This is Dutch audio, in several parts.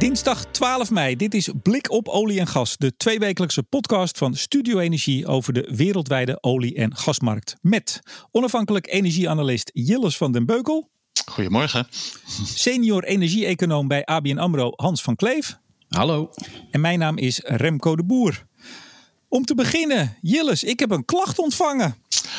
Dinsdag 12 mei. Dit is Blik op olie en gas. De tweewekelijkse podcast van Studio Energie over de wereldwijde olie- en gasmarkt. Met onafhankelijk energieanalist Jilles van den Beukel. Goedemorgen. Senior energie-econoom bij ABN AMRO Hans van Kleef. Hallo. En mijn naam is Remco de Boer. Om te beginnen, Jilles, ik heb een klacht ontvangen.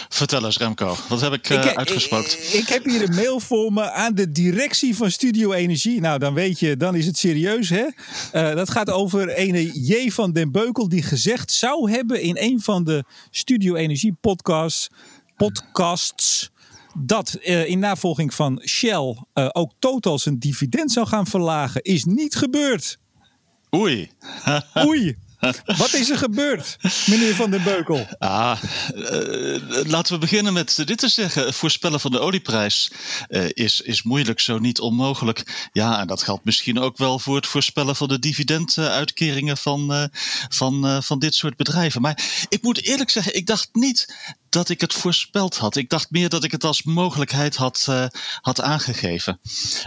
Vertel eens Remco, wat heb ik, uh, ik, uitgespookt? Ik, ik, heb hier een mail voor me aan de directie van Studio Energie. Nou, dan weet je, dan is het serieus hè. Uh, dat gaat over ene J van den Beukel die gezegd zou hebben in een van de Studio Energie podcasts, podcasts dat uh, in navolging van Shell ook Total zijn dividend zou gaan verlagen. Is niet gebeurd. Oei. Oei. Wat is er gebeurd, meneer Van den Beukel? Ah, uh, laten we beginnen met dit te zeggen. Voorspellen van de olieprijs uh, is, is moeilijk, zo niet onmogelijk. Ja, en dat geldt misschien ook wel voor het voorspellen van de dividenduitkeringen van, uh, van, van dit soort bedrijven. Maar ik moet eerlijk zeggen, ik dacht niet dat ik het voorspeld had. Ik dacht meer dat ik het als mogelijkheid had, uh, had aangegeven.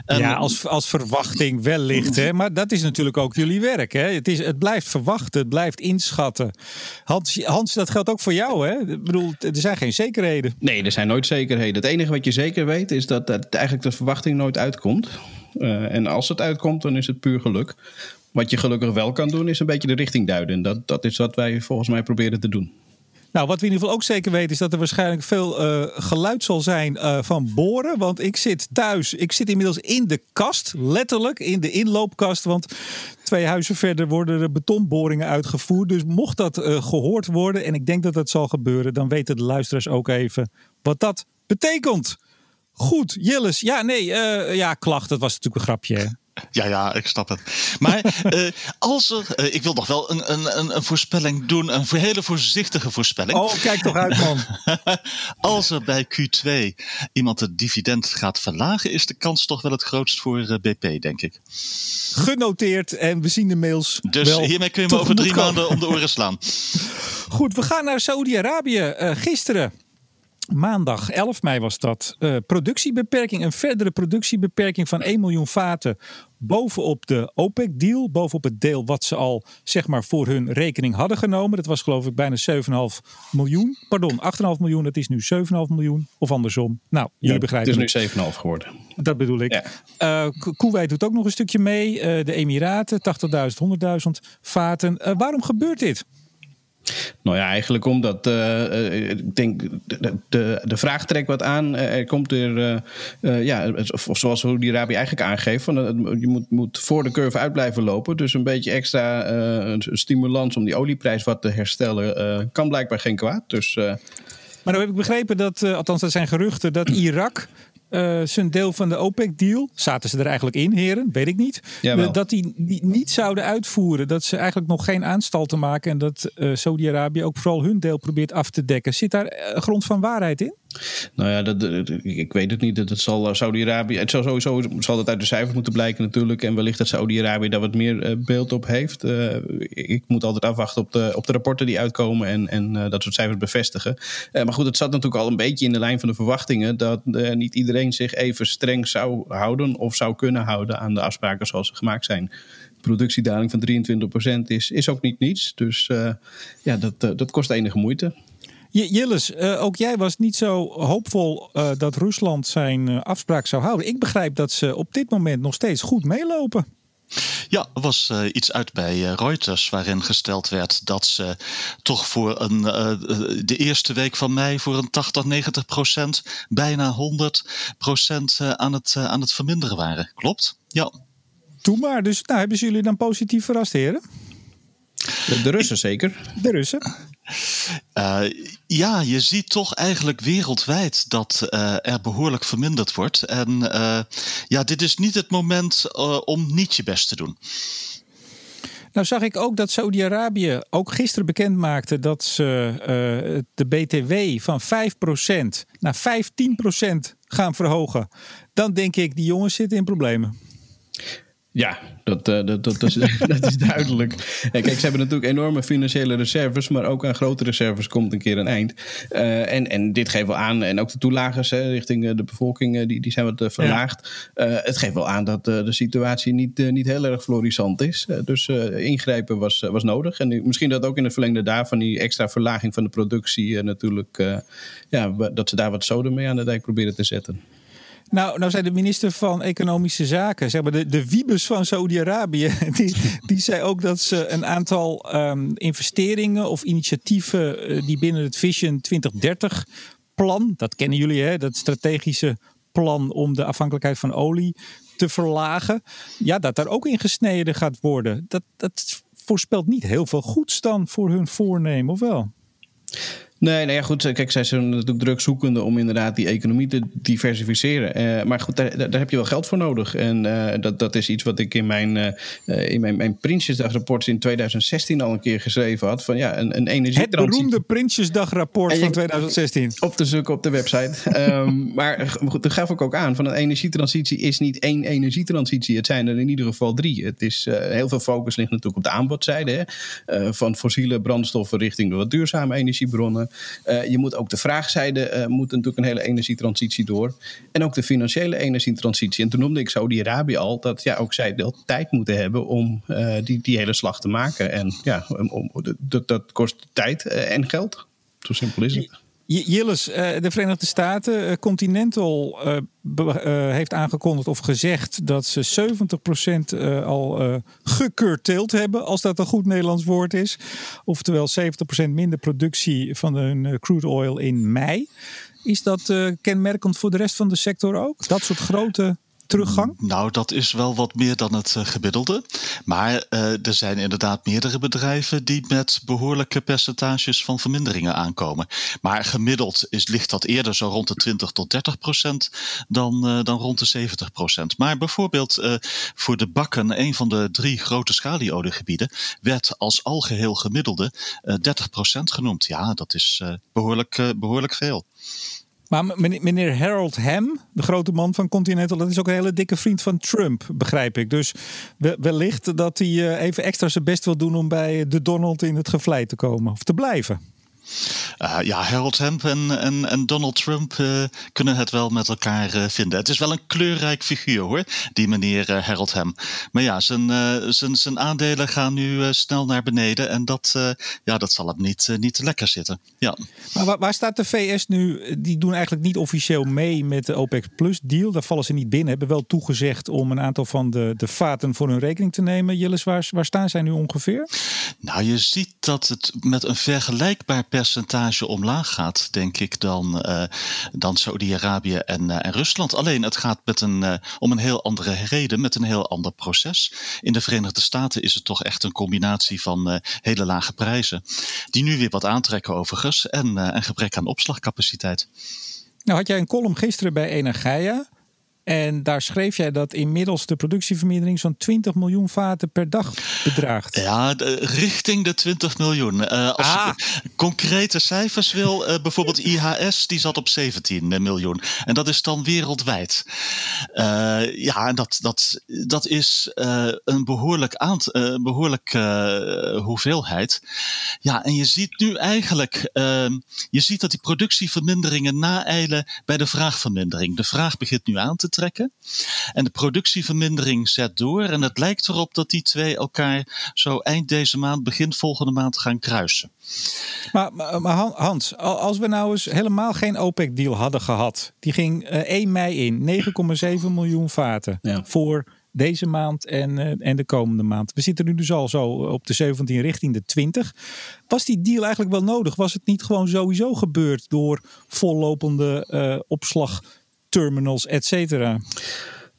En, ja, als, als verwachting wellicht. Hè? Maar dat is natuurlijk ook jullie werk. Hè? Het, is, het blijft verwachten, het blijft inschatten. Hans, Hans, dat geldt ook voor jou. Hè? Ik bedoel, er zijn geen zekerheden. Nee, er zijn nooit zekerheden. Het enige wat je zeker weet is dat, dat eigenlijk de verwachting nooit uitkomt. Uh, en als het uitkomt, dan is het puur geluk. Wat je gelukkig wel kan doen, is een beetje de richting duiden. Dat, dat is wat wij volgens mij proberen te doen. Nou, wat we in ieder geval ook zeker weten is dat er waarschijnlijk veel uh, geluid zal zijn uh, van boren. Want ik zit thuis, ik zit inmiddels in de kast, letterlijk in de inloopkast. Want twee huizen verder worden er betonboringen uitgevoerd. Dus mocht dat uh, gehoord worden, en ik denk dat dat zal gebeuren, dan weten de luisteraars ook even wat dat betekent. Goed, Jilles. Ja, nee, ja, klacht, dat was natuurlijk een grapje. Hè? Ja, ja, ik snap het. Maar uh, als er. Uh, ik wil nog wel een, een, een voorspelling doen. Een hele voorzichtige voorspelling. Oh, kijk toch uit, man. als er bij Q2 iemand het dividend gaat verlagen, is de kans toch wel het grootst voor uh, BP, denk ik. Genoteerd en we zien de mails. Dus wel hiermee kun je me over drie komen. maanden om de oren slaan. Goed, we gaan naar Saudi-Arabië. gisteren Maandag 11 mei was dat. Uh, productiebeperking, een verdere productiebeperking van 1 miljoen vaten bovenop de OPEC-deal. Bovenop het deel wat ze al zeg maar, voor hun rekening hadden genomen. Dat was geloof ik bijna 7,5 miljoen. Pardon, 8,5 miljoen. Dat is nu 7,5 miljoen. Of andersom. Nou, jullie ja, begrijpen Het is nu 7,5 geworden. Dat bedoel ik. Ja. Uh, Kuwait doet ook nog een stukje mee. Uh, de Emiraten, 80.000, 100.000 vaten. waarom gebeurt dit? Nou ja, eigenlijk omdat uh, ik denk de, de, vraag trekt wat aan. Er komt er, uh, ja, of, of zoals Saudi-Arabië eigenlijk aangeeft, van, je moet, moet voor de curve uit blijven lopen. Dus een beetje extra stimulans om die olieprijs wat te herstellen, kan blijkbaar geen kwaad. Dus, maar dan heb ik begrepen dat, althans dat zijn geruchten, dat Irak uh, zijn deel van de OPEC-deal. Zaten ze er eigenlijk in, heren? Weet ik niet. Uh, dat die, die, niet zouden uitvoeren. Dat ze eigenlijk nog geen aanstalten maken. En dat uh, Saudi-Arabië ook vooral hun deel probeert af te dekken. Zit daar grond van waarheid in? Nou ja, dat, ik weet het niet. Het zal Saudi-Arabië. Het zal sowieso zal dat uit de cijfers moeten blijken natuurlijk. En wellicht dat Saudi-Arabië daar wat meer beeld op heeft. Ik moet altijd afwachten op de, op de rapporten die uitkomen en, en dat soort cijfers bevestigen. Maar goed, het zat natuurlijk al een beetje in de lijn van de verwachtingen dat niet iedereen zich even streng zou houden of zou kunnen houden aan de afspraken zoals ze gemaakt zijn productiedaling van 23% is, is ook niet niets. Dus ja, dat, dat kost enige moeite. Jilles, uh, ook jij was niet zo hoopvol uh, dat Rusland zijn uh, afspraak zou houden. Ik begrijp dat ze op dit moment nog steeds goed meelopen. Ja, er was uh, iets uit bij uh, Reuters waarin gesteld werd dat ze toch voor een, uh, de eerste week van mei voor een 80, 90 procent, bijna 100 procent aan, het, aan het verminderen waren. Klopt? Ja. Doe maar. Dus nou, hebben ze jullie dan positief verrast, heren? De, de Russen zeker? De Russen. Uh, ja, je ziet toch eigenlijk wereldwijd dat uh, er behoorlijk verminderd wordt. En uh, ja, dit is niet het moment om niet je best te doen. Nou zag ik ook dat Saudi-Arabië ook gisteren bekend maakte dat ze de BTW van 5% naar 15% gaan verhogen. Dan denk ik, die jongens zitten in problemen. Ja, dat, dat, dat, dat, is, dat is duidelijk. Kijk, ze hebben natuurlijk enorme financiële reserves, maar ook aan grote reserves komt een keer een eind. en, en dit geeft wel aan, en ook de toelagers hè, richting de bevolking, die, die zijn wat verlaagd. het geeft wel aan dat de situatie niet, niet heel erg florissant is. dus ingrijpen was, was nodig. En misschien dat ook in het verlengde daarvan die extra verlaging van de productie natuurlijk, ja, dat ze daar wat zoden mee aan de dijk proberen te zetten. Nou, nou zei de minister van Economische Zaken, zeg maar de, de Wiebes van Saudi-Arabië, die, die zei ook dat ze een aantal ehm, investeringen of initiatieven eh, die binnen het Vision 2030 plan, dat kennen jullie hè, dat strategische plan om de afhankelijkheid van olie te verlagen, ja, dat daar ook in gesneden gaat worden. Dat, dat voorspelt niet heel veel goeds dan voor hun voornemen, of wel? Nee, nou ja, goed. Kijk, zij zijn natuurlijk druk zoekende om inderdaad die economie te diversificeren. Uh, maar goed, daar, daar, heb je wel geld voor nodig. En uh, dat, dat is iets wat ik in mijn, uh, in mijn, mijn Prinsjesdagrapport in 2016 al een keer geschreven had. Van ja, een, een energietransitie. Het beroemde Prinsjesdagrapport van 2016. Op te zoeken op de website. um, maar goed, dat gaf ik ook aan. Van een energietransitie is niet één energietransitie. Het zijn er in ieder geval drie. Het is, heel veel focus ligt natuurlijk op de aanbodzijde. Hè? van fossiele brandstoffen richting de wat duurzame energiebronnen. Uh, je moet ook de vraagzijde, uh, moet natuurlijk een hele energietransitie door. En ook de financiële energietransitie. En toen noemde ik Saudi-Arabië al dat ja, ook zij wel tijd moeten hebben om uh, die, die hele slag te maken. En ja, om, dat, dat kost tijd en geld. Zo simpel is het. Jilles, eh, de Verenigde Staten, eh, Continental eh, heeft aangekondigd of gezegd dat ze 70% al gecurtailed hebben, als dat een goed Nederlands woord is. Oftewel 70% minder productie van hun crude oil in mei. Is dat kenmerkend voor de rest van de sector ook? Dat soort grote teruggang? Nou, dat is wel wat meer dan het uh, gemiddelde. Maar uh, er zijn inderdaad meerdere bedrijven die met behoorlijke percentages van verminderingen aankomen. Maar gemiddeld is, ligt dat eerder zo rond de 20 tot 30 procent dan, uh, dan rond de 70 procent. Maar bijvoorbeeld voor de bakken, een van de drie grote schalieoliegebieden, werd als algeheel gemiddelde 30 procent genoemd. Ja, dat is behoorlijk, behoorlijk veel. Maar meneer Harold Ham, de grote man van Continental, dat is ook een hele dikke vriend van Trump, begrijp ik. Dus wellicht dat hij eh, even extra zijn best wil doen om bij de Donald in het gevlei te komen of te blijven. Uh, ja, Harold Hemp en, en, en Donald Trump uh, kunnen het wel met elkaar uh, vinden. Het is wel een kleurrijk figuur hoor, die meneer Harold Hemp. Maar ja, zijn, zijn, zijn aandelen gaan nu snel naar beneden en dat, ja, dat zal hem niet, niet lekker zitten. Ja. Maar waar, waar, staat de VS nu? Die doen eigenlijk niet officieel mee met de OPEC Plus deal. Daar vallen ze niet binnen. Hebben wel toegezegd om een aantal van de, de vaten voor hun rekening te nemen. Jillis, waar, waar staan zij nu ongeveer? Nou, je ziet dat het met een vergelijkbaar percentage omlaag gaat, denk ik, dan, uh, dan Saudi-Arabië en, uh, en Rusland. Alleen het gaat met een, uh, om een heel andere reden, met een heel ander proces. In de Verenigde Staten is het toch echt een combinatie van hele lage prijzen, die nu weer wat aantrekken overigens, en een gebrek aan opslagcapaciteit. Nou had jij een column gisteren bij Energia. En daar schreef jij dat inmiddels de productievermindering zo'n 20 miljoen vaten per dag bedraagt. Ja, richting de 20 miljoen. Uh, als ah. je concrete cijfers wil, uh, bijvoorbeeld IHS, die zat op 17 miljoen. En dat is dan wereldwijd. Uh, ja, en dat, dat, dat is een behoorlijk, aant behoorlijk hoeveelheid. Ja, en je ziet nu eigenlijk, ehm, je ziet dat die productieverminderingen naeilen bij de vraagvermindering. De vraag begint nu aan te trekken. En de productievermindering zet door. En het lijkt erop dat die twee elkaar zo eind deze maand, begin volgende maand gaan kruisen. Maar, maar, Hans, als we nou eens helemaal geen OPEC-deal hadden gehad. Die ging 1 eh, mei in, 9,7 miljoen vaten voor deze maand en, uh, en de komende maand. We zitten nu dus al zo op de 17 richting de 20. Was die deal eigenlijk wel nodig? Was het niet gewoon sowieso gebeurd door vollopende uh, opslag? Terminals, et cetera.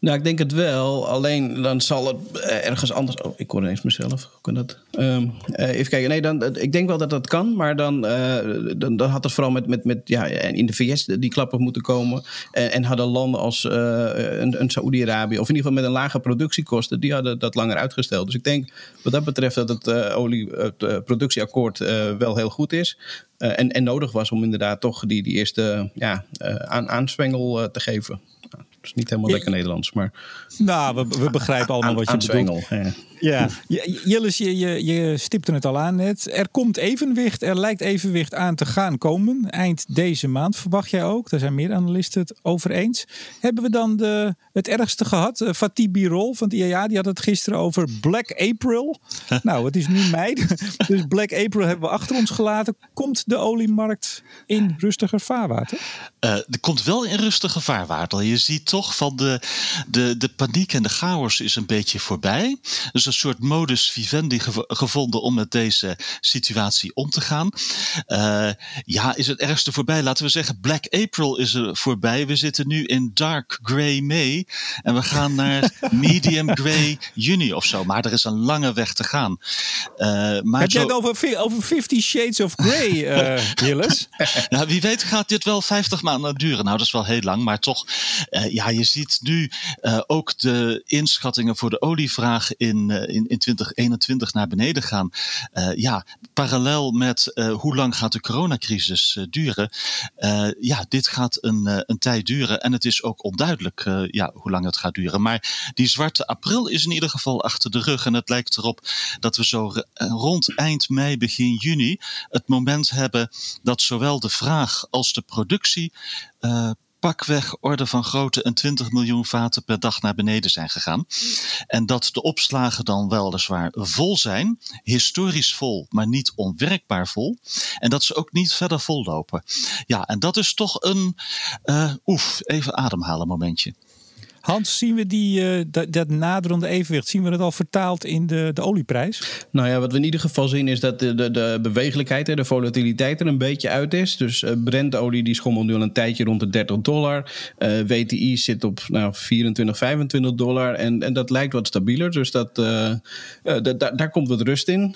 Nou, ik denk het wel. Alleen dan zal het eh, ergens anders. Oh, ik hoor ineens mezelf. Hoe kan dat? Um, uh, even kijken. Nee, dan, ik denk wel dat dat kan. Maar dan, uh, dan, dan, had het vooral met, met, met. Ja, in de VS die klappen moeten komen. En, en hadden landen als een, een Saoedi-Arabië. Of in ieder geval met een lage productiekosten. Die hadden dat langer uitgesteld. Dus ik denk wat dat betreft dat het, olie, het productieakkoord wel heel goed is. en, en nodig was om inderdaad toch die, die eerste ja, aan, aanzwengel te geven. Is niet helemaal lekker Nederlands, maar... Nou, we, we begrijpen allemaal wat je bedoelt. Ja. Ja, Jillis, je, je, je stipte het al aan net. Er komt evenwicht, er lijkt evenwicht aan te gaan komen. Eind deze maand verwacht jij ook. Daar zijn meer analisten het over eens. Hebben we dan de, het ergste gehad? Uh, Fatih Birol van de IAA, die had het gisteren over Black April. nou, het is nu mei, dus Black April hebben we achter ons gelaten. Komt de oliemarkt in rustiger vaarwater? Uh, er komt wel in rustiger vaarwater. Je ziet toch van de, de, de paniek en de chaos is een beetje voorbij. Dus een soort modus vivendi gevonden om met deze situatie om te gaan. Uh, ja, is het ergste voorbij? Laten we zeggen, Black April is er voorbij. We zitten nu in Dark Grey May. En we gaan naar Medium Grey Juni of zo. Maar er is een lange weg te gaan. Uh, maar Heb zo... jij het over, over Fifty Shades of Grey, uh, nou, wie weet gaat dit wel 50 maanden duren. Nou, dat is wel heel lang. Maar toch, ja, je ziet nu ook de inschattingen voor de olievraag in eh, in, in 2021 naar beneden gaan. Uh, ja, parallel met hoe lang gaat de coronacrisis duren. ja, dit gaat een, een tijd duren en het is ook onduidelijk ja, hoe lang het gaat duren. Maar die zwarte april is in ieder geval achter de rug en het lijkt erop dat we zo rond eind mei, begin juni het moment hebben dat zowel de vraag als de productie pakweg orde van grootte een 20 miljoen vaten per dag naar beneden zijn gegaan. En dat de opslagen dan weliswaar vol zijn, historisch vol, maar niet onwerkbaar vol. En dat ze ook niet verder vollopen. Ja, en dat is toch een uh, oef, even ademhalen momentje. Hans, zien we die, uh, dat, dat naderende evenwicht, zien we dat al vertaald in de, de olieprijs? Nou ja, wat we in ieder geval zien is dat de, de, de bewegelijkheid en de volatiliteit er een beetje uit is. Dus uh, Brentolie die schommelt nu al een tijdje rond de 30 dollar. Eh, WTI zit op nou, 24, 25 dollar en, en dat lijkt wat stabieler. Dus dat, daar komt wat rust in.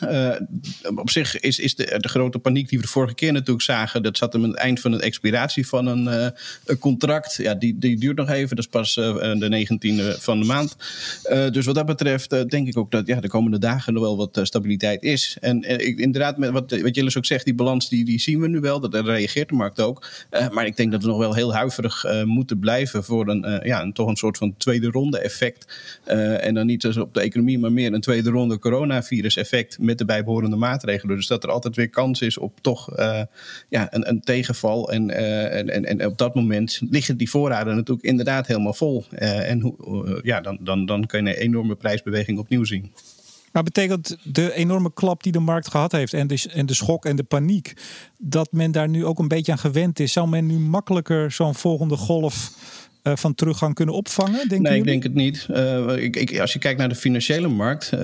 op zich is, is de, de grote paniek die we de vorige keer natuurlijk zagen, dat zat hem aan het eind van de expiratie van een, een contract. Ja, die, die duurt nog even. Dat is pas de 19e van de maand. Uh, dus wat dat betreft uh, denk ik ook dat ja, de komende dagen nog wel wat uh, stabiliteit is. En inderdaad, met wat, wat Jillis ook zegt, die balans die, die zien we nu wel. Dat daar reageert de markt ook. maar ik denk dat we nog wel heel huiverig moeten blijven voor een, ja, een, toch een soort van tweede ronde effect. en dan niet dus op de economie, maar meer een tweede ronde coronavirus effect met de bijbehorende maatregelen. Dus dat er altijd weer kans is op toch ja, een, een tegenval. En, en, en, en op dat moment liggen die voorraden natuurlijk inderdaad helemaal vol. Eh, en uh, ja, dan, dan, dan kun je een enorme prijsbeweging opnieuw zien. Maar betekent de enorme klap die de markt gehad heeft en de, en de schok en de paniek, dat men daar nu ook een beetje aan gewend is? Zou men nu makkelijker zo'n volgende golf uh, van teruggang kunnen opvangen? Denk nee, ik denk het niet. Uh, ik, ik, als je kijkt naar de financiële markt, uh,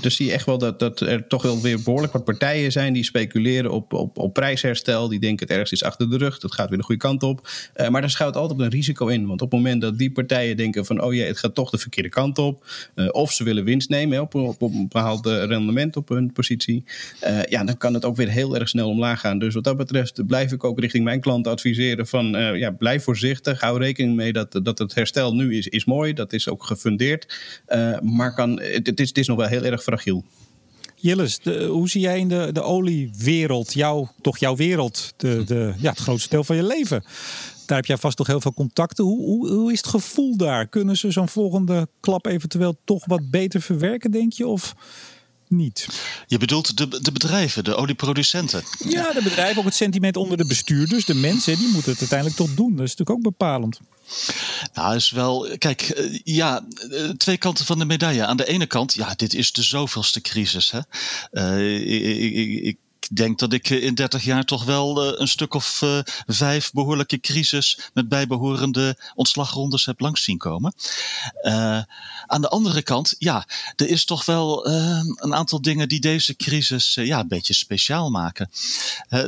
dan zie je echt wel dat, dat er toch wel weer behoorlijk wat partijen zijn die speculeren op, op, op prijsherstel. Die denken het ergens is achter de rug, dat gaat weer de goede kant op. maar daar schuilt altijd een risico in. Want op het moment dat die partijen denken van oh ja, het gaat toch de verkeerde kant op. of ze willen winst nemen op, op, op, een bepaald rendement op hun positie. ja, dan kan het ook weer heel erg snel omlaag gaan. Dus wat dat betreft blijf ik ook richting mijn klanten adviseren van ja, blijf voorzichtig, hou rekening mee dat, dat het herstel nu is, is mooi. Dat is ook gefundeerd. Uh, maar kan, het, is, het is nog wel heel erg fragiel. Jilles, de, hoe zie jij in de, de oliewereld, jou, toch jouw wereld, de, de, ja, het grootste deel van je leven? Daar heb jij vast toch heel veel contacten. Hoe, hoe, hoe is het gevoel daar? Kunnen ze zo'n volgende klap eventueel toch wat beter verwerken, denk je? Of niet. Je bedoelt de, de bedrijven, de olieproducenten? Ja, de bedrijven, ook het sentiment onder de bestuurders, de mensen, die moeten het uiteindelijk toch doen. Dat is natuurlijk ook bepalend. Nou, is wel. Kijk, eh, ja, eh, twee kanten van de medaille. Aan de ene kant, ja, dit is de zoveelste crisis. Hè? Uh, ik, ik, ik denk dat ik in 30 jaar toch wel een stuk of uh, vijf behoorlijke crisis met bijbehorende ontslagrondes heb langs zien komen. Aan de andere kant, ja, er is toch wel uh, een aantal dingen die deze crisis ja, een beetje speciaal maken.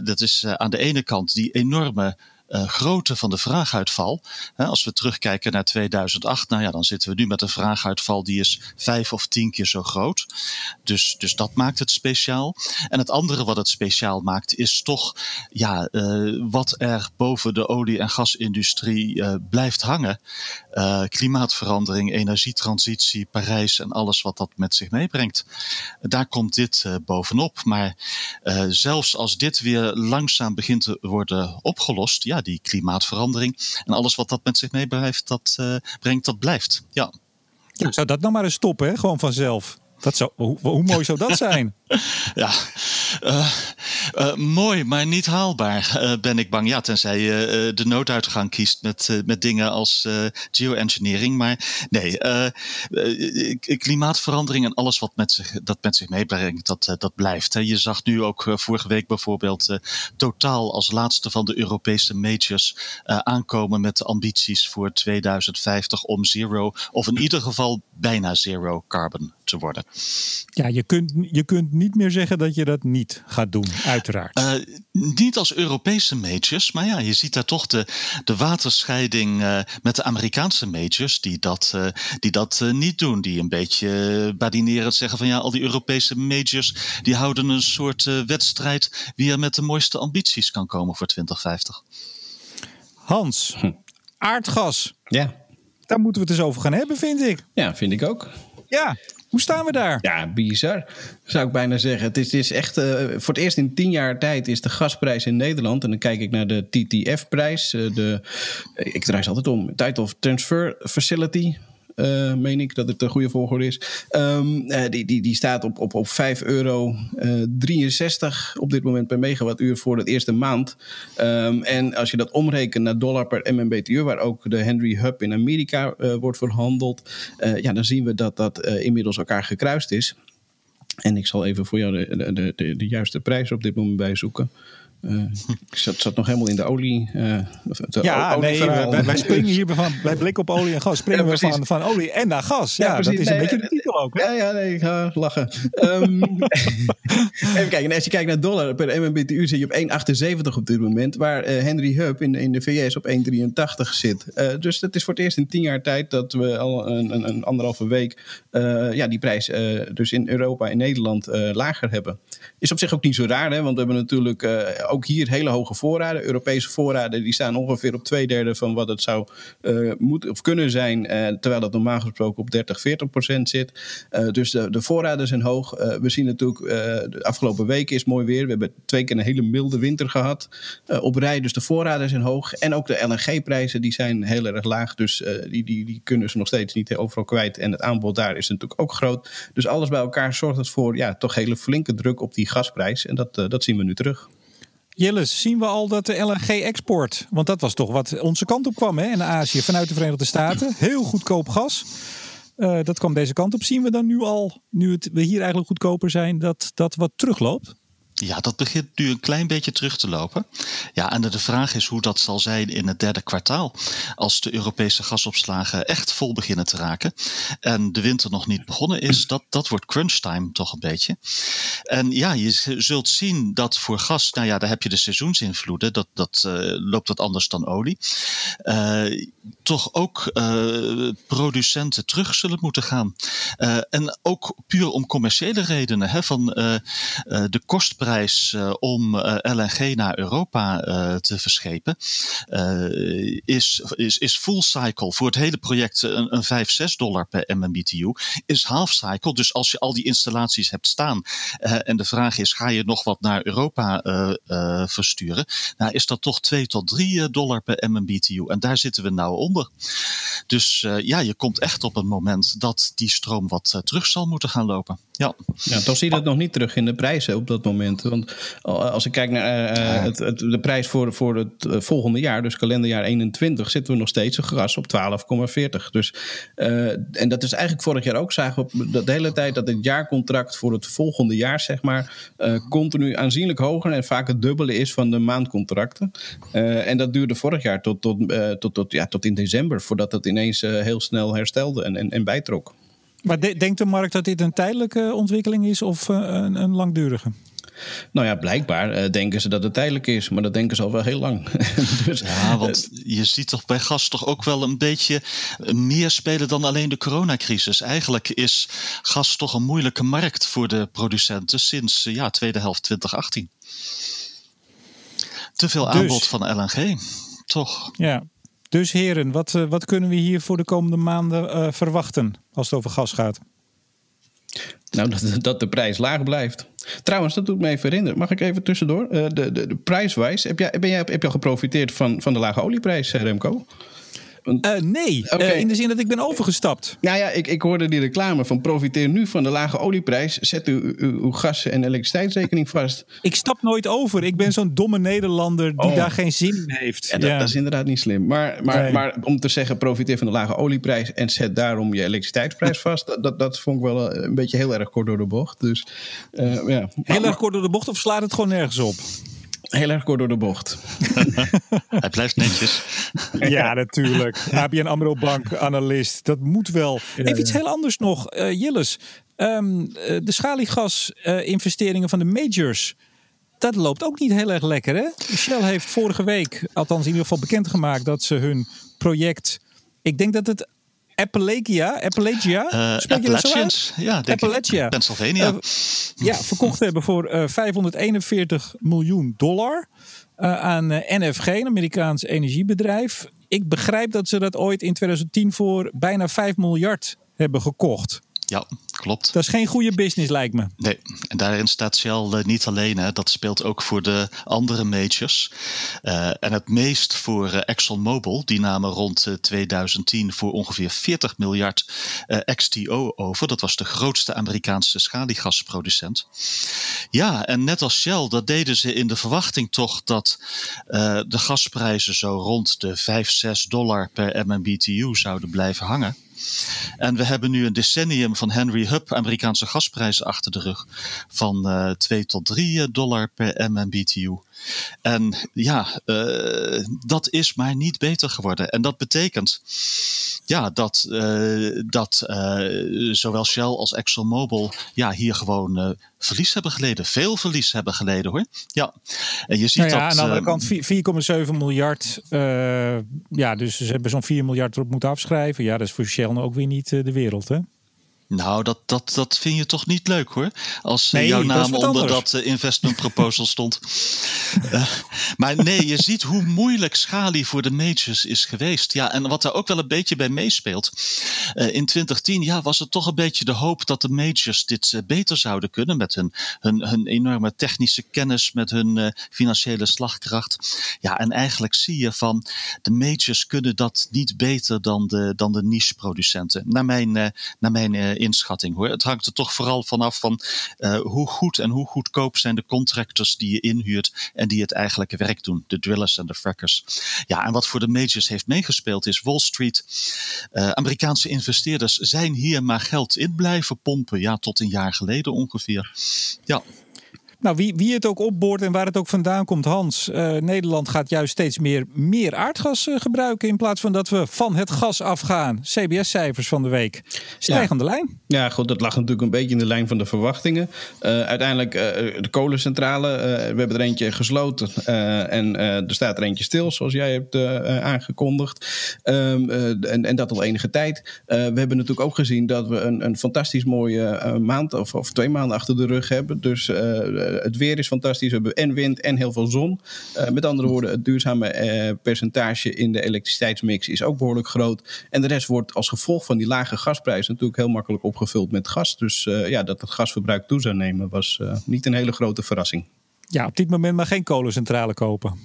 dat is aan de ene kant die enorme uh, grootte van de vraaguitval. als we terugkijken naar 2008, nou ja, dan zitten we nu met een vraaguitval die is vijf of tien keer zo groot. Dus, dus dat maakt het speciaal. En het andere wat het speciaal maakt is toch ja, uh, wat er boven de olie- en gasindustrie uh, blijft hangen. Uh, klimaatverandering, energietransitie, Parijs en alles wat dat met zich meebrengt. Daar komt dit uh, bovenop. Maar uh, zelfs als dit weer langzaam begint te worden opgelost, ja, die klimaatverandering en alles wat dat met zich meebrengt, dat brengt, dat blijft. Ja. ja. Zou dat nou maar eens stoppen, hè? gewoon vanzelf? Dat zou, hoe, hoe mooi zou dat zijn? ja, uh, uh, mooi, maar niet haalbaar, uh, ben ik bang. Ja, tenzij je de nooduitgang kiest met, met dingen als geoengineering. Maar nee, klimaatverandering en alles wat met zich, dat met zich meebrengt, dat, dat blijft. Hè. Je zag nu ook vorige week bijvoorbeeld totaal als laatste van de Europese majors aankomen met ambities voor 2050 om zero, of in ieder geval bijna zero carbon te worden. Ja, je kunt, je kunt niet meer zeggen dat je dat niet gaat doen, uiteraard. Uh, niet als Europese majors, maar ja, je ziet daar toch de, de waterscheiding uh, met de Amerikaanse majors, die dat, uh, die dat niet doen. Die een beetje badinerend zeggen van ja, al die Europese majors, die houden een soort wedstrijd wie er met de mooiste ambities kan komen voor 2050. Hans, hm. aardgas. Ja. Daar moeten we het eens over gaan hebben, vind ik. Ja, vind ik ook. Ja, hoe staan we daar? Ja, bizar zou ik bijna zeggen. Het is, het is echt, uh, voor het eerst in tien jaar tijd is de gasprijs in Nederland, en dan kijk ik naar de TTF-prijs, uh, de, ik draai ze altijd om, Title of Transfer Facility, uh, meen ik dat het de goede volgorde is. Um, uh, die, die, die staat op, op, op 5 euro 63 op dit moment per megawattuur voor de eerste maand. Um, en als je dat omrekent naar dollar per MMBTU, waar ook de Henry Hub in Amerika wordt verhandeld, ja, dan zien we dat dat inmiddels elkaar gekruist is. En ik zal even voor jou de, de, de, de juiste prijs op dit moment bijzoeken. Uh, ik zat, zat, nog helemaal in de olie. Uh, de ja, nee, wij, wij, springen hier van, bij blik op olie en gas. Springen ja, we van, van olie en naar gas. Ja, ja dat is een beetje ook. Hè? Ja, ja, nee, ik ga lachen. um, even kijken, als je kijkt naar dollar per MMBTU zit je op 1,78 op dit moment. Waar uh, Henry Hub in, in de VS op 1,83 zit. dus dat is voor het eerst in tien jaar tijd dat we al een, een, een anderhalve week ja, die prijs dus in Europa en Nederland lager hebben. Is op zich ook niet zo raar, hè, want we hebben natuurlijk ook hier hele hoge voorraden. Europese voorraden die staan ongeveer op twee derde van wat het zou moeten of kunnen zijn. Terwijl dat normaal gesproken op 30, 40 procent zit. Uh, dus de, de voorraden zijn hoog. we zien natuurlijk de afgelopen weken is mooi weer. We hebben twee keer een hele milde winter gehad op rij. Dus de voorraden zijn hoog. En ook de LNG-prijzen die zijn heel erg laag. Dus die, die, die kunnen ze nog steeds niet overal kwijt. En het aanbod daar is natuurlijk ook groot. Dus alles bij elkaar zorgt het voor ja, toch hele flinke druk op die gasprijs. En dat, dat zien we nu terug. Jilles, zien we al dat de LNG-export, want dat was toch wat onze kant op kwam hè, in Azië vanuit de Verenigde Staten. Heel goedkoop gas. Uh, dat kwam deze kant op. Zien we dan nu al, nu het, we hier eigenlijk goedkoper zijn, dat dat wat terugloopt? Ja, dat begint nu een klein beetje terug te lopen. Ja, en de vraag is hoe dat zal zijn in het derde kwartaal. Als de Europese gasopslagen echt vol beginnen te raken. En de winter nog niet begonnen is. Dat, dat wordt crunch time toch een beetje. En ja, je zult zien dat voor gas, nou ja, daar heb je de seizoensinvloeden. Dat, dat uh, loopt wat anders dan olie. Uh, toch ook uh, producenten terug zullen moeten gaan. en ook puur om commerciële redenen. Hè, van de uh, om eh, LNG naar Europa uh, te verschepen is, is, is full cycle voor het hele project een, een 5, 6 dollar per MMBTU. Is half cycle, dus als je al die installaties hebt staan en de vraag is, ga je nog wat naar Europa versturen? Nou, is dat toch 2 tot 3 dollar per MMBTU en daar zitten we nou onder. Dus ja, je komt echt op een moment dat die stroom wat terug zal moeten gaan lopen. Ja. ja, toch zie je dat nog niet terug in de prijzen op dat moment. Want als ik kijk naar uh, het, het, de prijs voor, voor het eh, volgende jaar, dus kalenderjaar 21, zitten we nog steeds een gas op 12,40. Dus, uh, en dat is eigenlijk vorig jaar ook, zagen we de hele tijd dat het jaarcontract voor het volgende jaar, zeg maar, uh, continu aanzienlijk hoger en vaak het dubbele is van de maandcontracten. en dat duurde vorig jaar tot, tot, tot, tot, ja, tot in december, voordat het ineens heel snel herstelde en, en, en bijtrok. Maar de, denkt de markt dat dit een tijdelijke ontwikkeling is of een, een langdurige? Nou ja, blijkbaar uh, denken ze dat het tijdelijk is, maar dat denken ze al wel heel lang. dus, ja, want je ziet toch bij gas toch ook wel een beetje meer spelen dan alleen de coronacrisis. Eigenlijk is gas toch een moeilijke markt voor de producenten sinds ja, tweede helft 2018. Te veel dus- aanbod van LNG, toch? Ja, Dus heren, wat, uh, wat kunnen we hier voor de komende maanden uh, verwachten als het over gas gaat? Nou, dat, dat de prijs laag blijft. Trouwens, dat doet me even herinneren. Mag ik even tussendoor? Uh, de, de, de prijswijs, heb jij, ben jij, heb je al geprofiteerd van, van de lage olieprijs, Remco? Uh, nee, okay. uh, in de zin dat ik ben overgestapt. Nou ja, ik, ik hoorde die reclame van profiteer nu van de lage olieprijs. Zet uw, uw, uw gas- en elektriciteitsrekening vast. Ik stap nooit over. Ik ben zo'n domme Nederlander die oh. daar geen zin in heeft. Ja, dat, ja. dat, is inderdaad niet slim. Maar, maar, nee. maar om te zeggen profiteer van de lage olieprijs en zet daarom je elektriciteitsprijs vast. Dat, dat, dat vond ik wel een beetje heel erg kort door de bocht. Dus, uh, ja. Heel erg kort door de bocht of slaat het gewoon nergens op? Heel erg kort door de bocht. Hij blijft netjes. Ja, natuurlijk. ABN AMRO Bank, analist. Dat moet wel. Even iets heel anders nog. Uh, Jilles, um, de schaliegas-investeringen uh, van de majors... dat loopt ook niet heel erg lekker, hè? Shell heeft vorige week, althans in ieder geval bekendgemaakt... dat ze hun project... Ik denk dat het Appalachia, Appalachia, uh, spreek je dat zo uit? Ja, denk Appalachia. Ik. Pennsylvania. Uh, ja, verkocht hebben voor uh, 541 miljoen dollar aan NFG, een Amerikaans energiebedrijf. Ik begrijp dat ze dat ooit in 2010 voor bijna 5 miljard hebben gekocht. Ja, klopt. Dat is geen goede business, lijkt me. Nee, en daarin staat Shell uh, niet alleen. Hè. Dat speelt ook voor de andere majors. Uh, en het meest voor uh, ExxonMobil. Die namen rond 2010 voor ongeveer 40 miljard XTO over. Dat was de grootste Amerikaanse schaliegasproducent. Ja, en net als Shell, dat deden ze in de verwachting toch dat de gasprijzen zo rond de 5, 6 dollar per MMBTU zouden blijven hangen. En we hebben nu een decennium van Henry Hub, Amerikaanse gasprijzen achter de rug, van uh, 2 tot 3 dollar per MMBTU. En ja, uh, dat is maar niet beter geworden. En dat betekent ja, dat, uh, dat uh, zowel Shell als ExxonMobil ja, hier gewoon verlies hebben geleden. Veel verlies hebben geleden hoor. Ja, en je ziet nou ja, dat. Aan de andere kant 4,7 miljard. ja, dus ze hebben zo'n 4 miljard erop moeten afschrijven. Ja, dat is voor Shell ook weer niet de wereld hè. Nou, dat, dat, dat vind je toch niet leuk hoor. Als nee, jouw naam onder anders. dat uh, investment proposal stond. uh, maar nee, je ziet hoe moeilijk Schali voor de majors is geweest. Ja, en wat daar ook wel een beetje bij meespeelt. Uh, in 2010 ja, was het toch een beetje de hoop dat de majors dit beter zouden kunnen. Met hun, hun, hun enorme technische kennis, met hun financiële slagkracht. Ja, en eigenlijk zie je van de majors kunnen dat niet beter dan de, dan de niche producenten. Naar mijn, naar mijn inschatting hoor. Het hangt er toch vooral vanaf van uh, hoe goed en hoe goedkoop zijn de contractors die je inhuurt en die het eigenlijke werk doen. De drillers en de frackers. Ja, en wat voor de majors heeft meegespeeld is Wall Street. Uh, Amerikaanse investeerders zijn hier maar geld in blijven pompen. Ja, tot een jaar geleden ongeveer. Ja. Nou, wie, wie het ook opboort en waar het ook vandaan komt, Hans. Uh, Nederland gaat juist steeds meer, meer aardgas uh, gebruiken. In plaats van dat we van het gas afgaan. CBS-cijfers van de week. Stijgende ja. lijn. Ja, goed, dat lag natuurlijk een beetje in de lijn van de verwachtingen. Uh, uiteindelijk de kolencentrale. we hebben er eentje gesloten. en er staat er eentje stil, zoals jij hebt aangekondigd. Um, en, en dat al enige tijd. we hebben natuurlijk ook gezien dat we een, een fantastisch mooie maand of, of twee maanden achter de rug hebben. Dus het weer is fantastisch. We hebben en wind en heel veel zon. Uh, met andere woorden, het duurzame uh, percentage in de elektriciteitsmix is ook behoorlijk groot. En de rest wordt als gevolg van die lage gasprijs natuurlijk heel makkelijk opgevuld met gas. Dus ja, dat het gasverbruik toe zou nemen was niet een hele grote verrassing. Ja, op dit moment maar geen kolencentrale kopen.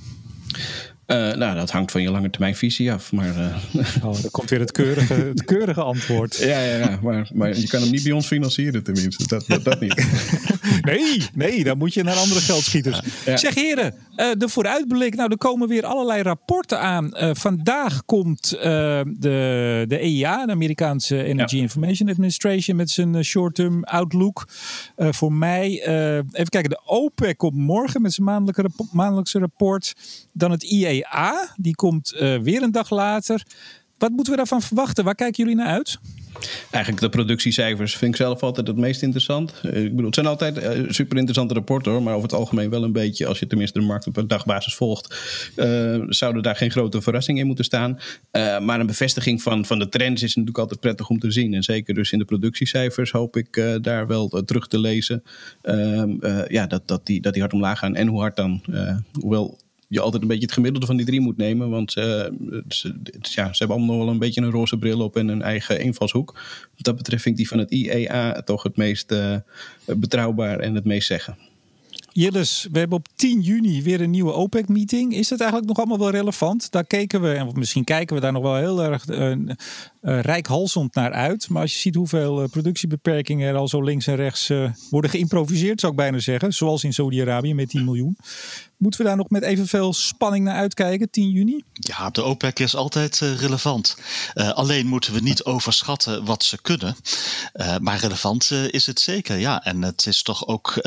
Uh, nou, dat hangt van je lange termijn visie af. Maar, uh... oh, dan komt weer het keurige, het keurige antwoord. Ja, ja, ja maar, maar je kan hem niet bij ons financieren tenminste. Dat, dat, dat niet. nee, nee, dan moet je naar andere geldschieters. Ja. Zeg heren, uh, de vooruitblik. Nou, er komen weer allerlei rapporten aan. vandaag komt de, de EIA, de Amerikaanse Energy ja. Information Administration, met zijn short-term outlook voor mei. even kijken, de OPEC komt morgen met zijn maandelijkse rapport. Dan het IEA, die komt uh, weer een dag later. Wat moeten we daarvan verwachten? Waar kijken jullie naar uit? Eigenlijk de productiecijfers vind ik zelf altijd het meest interessant. Ik bedoel, het zijn altijd uh, super interessante rapporten hoor, maar over het algemeen wel een beetje, als je tenminste de markt op een dagbasis volgt, uh, zouden daar geen grote verrassingen in moeten staan. Maar een bevestiging van, van de trends is natuurlijk altijd prettig om te zien. En zeker dus in de productiecijfers hoop ik daar wel terug te lezen. Ehm, ja, dat, dat, die, dat die hard omlaag gaan. En hoe hard dan, hoewel je altijd een beetje het gemiddelde van die drie moet nemen. Want ze, ja, ze hebben allemaal nog wel een beetje een roze bril op en een eigen invalshoek. Wat dat betreft vind ik die van het IEA toch het meest betrouwbaar en het meest zeggen. Jilles, we hebben op 10 juni weer een nieuwe OPEC-meeting. Is dat eigenlijk nog allemaal wel relevant? Daar keken we, en misschien kijken we daar nog wel heel erg uh, uh, rijkhalsend naar uit. Maar als je ziet hoeveel productiebeperkingen er al zo links en rechts worden geïmproviseerd, zou ik bijna zeggen. Zoals in Saudi-Arabië met 10 miljoen. Moeten we daar nog met evenveel spanning naar uitkijken, 10 juni? Ja, de OPEC is altijd relevant. alleen moeten we niet overschatten wat ze kunnen. maar relevant is het zeker, ja. En het is toch ook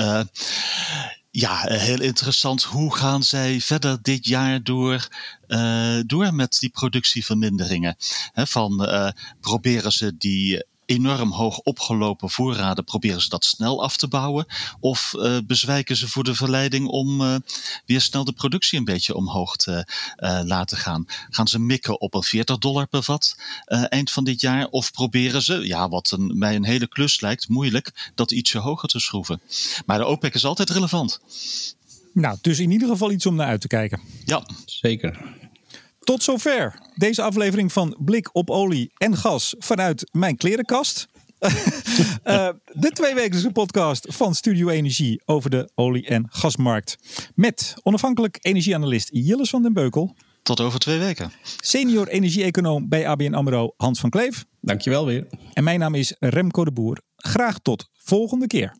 ja, eh, heel interessant. Hoe gaan zij verder dit jaar door, door met die productieverminderingen? Van proberen ze die enorm hoog opgelopen voorraden, proberen ze dat snel af te bouwen? Of uh, bezwijken ze voor de verleiding om uh, weer snel de productie een beetje omhoog te uh, laten gaan? Gaan ze mikken op een 40 dollar per vat eind van dit jaar? Of proberen ze, ja, wat een, mij een hele klus lijkt, moeilijk, dat ietsje hoger te schroeven? Maar de OPEC is altijd relevant. Nou, dus in ieder geval iets om naar uit te kijken. Ja, zeker. Tot zover deze aflevering van Blik op olie en gas vanuit mijn klerenkast. uh, de tweewekelijkse podcast van Studio Energie over de olie- en gasmarkt. Met onafhankelijk energieanalist Jilles van den Beukel. Tot over twee weken. Senior energie-econoom bij ABN AMRO Hans van Kleef. Dankjewel weer. En mijn naam is Remco de Boer. Graag tot volgende keer.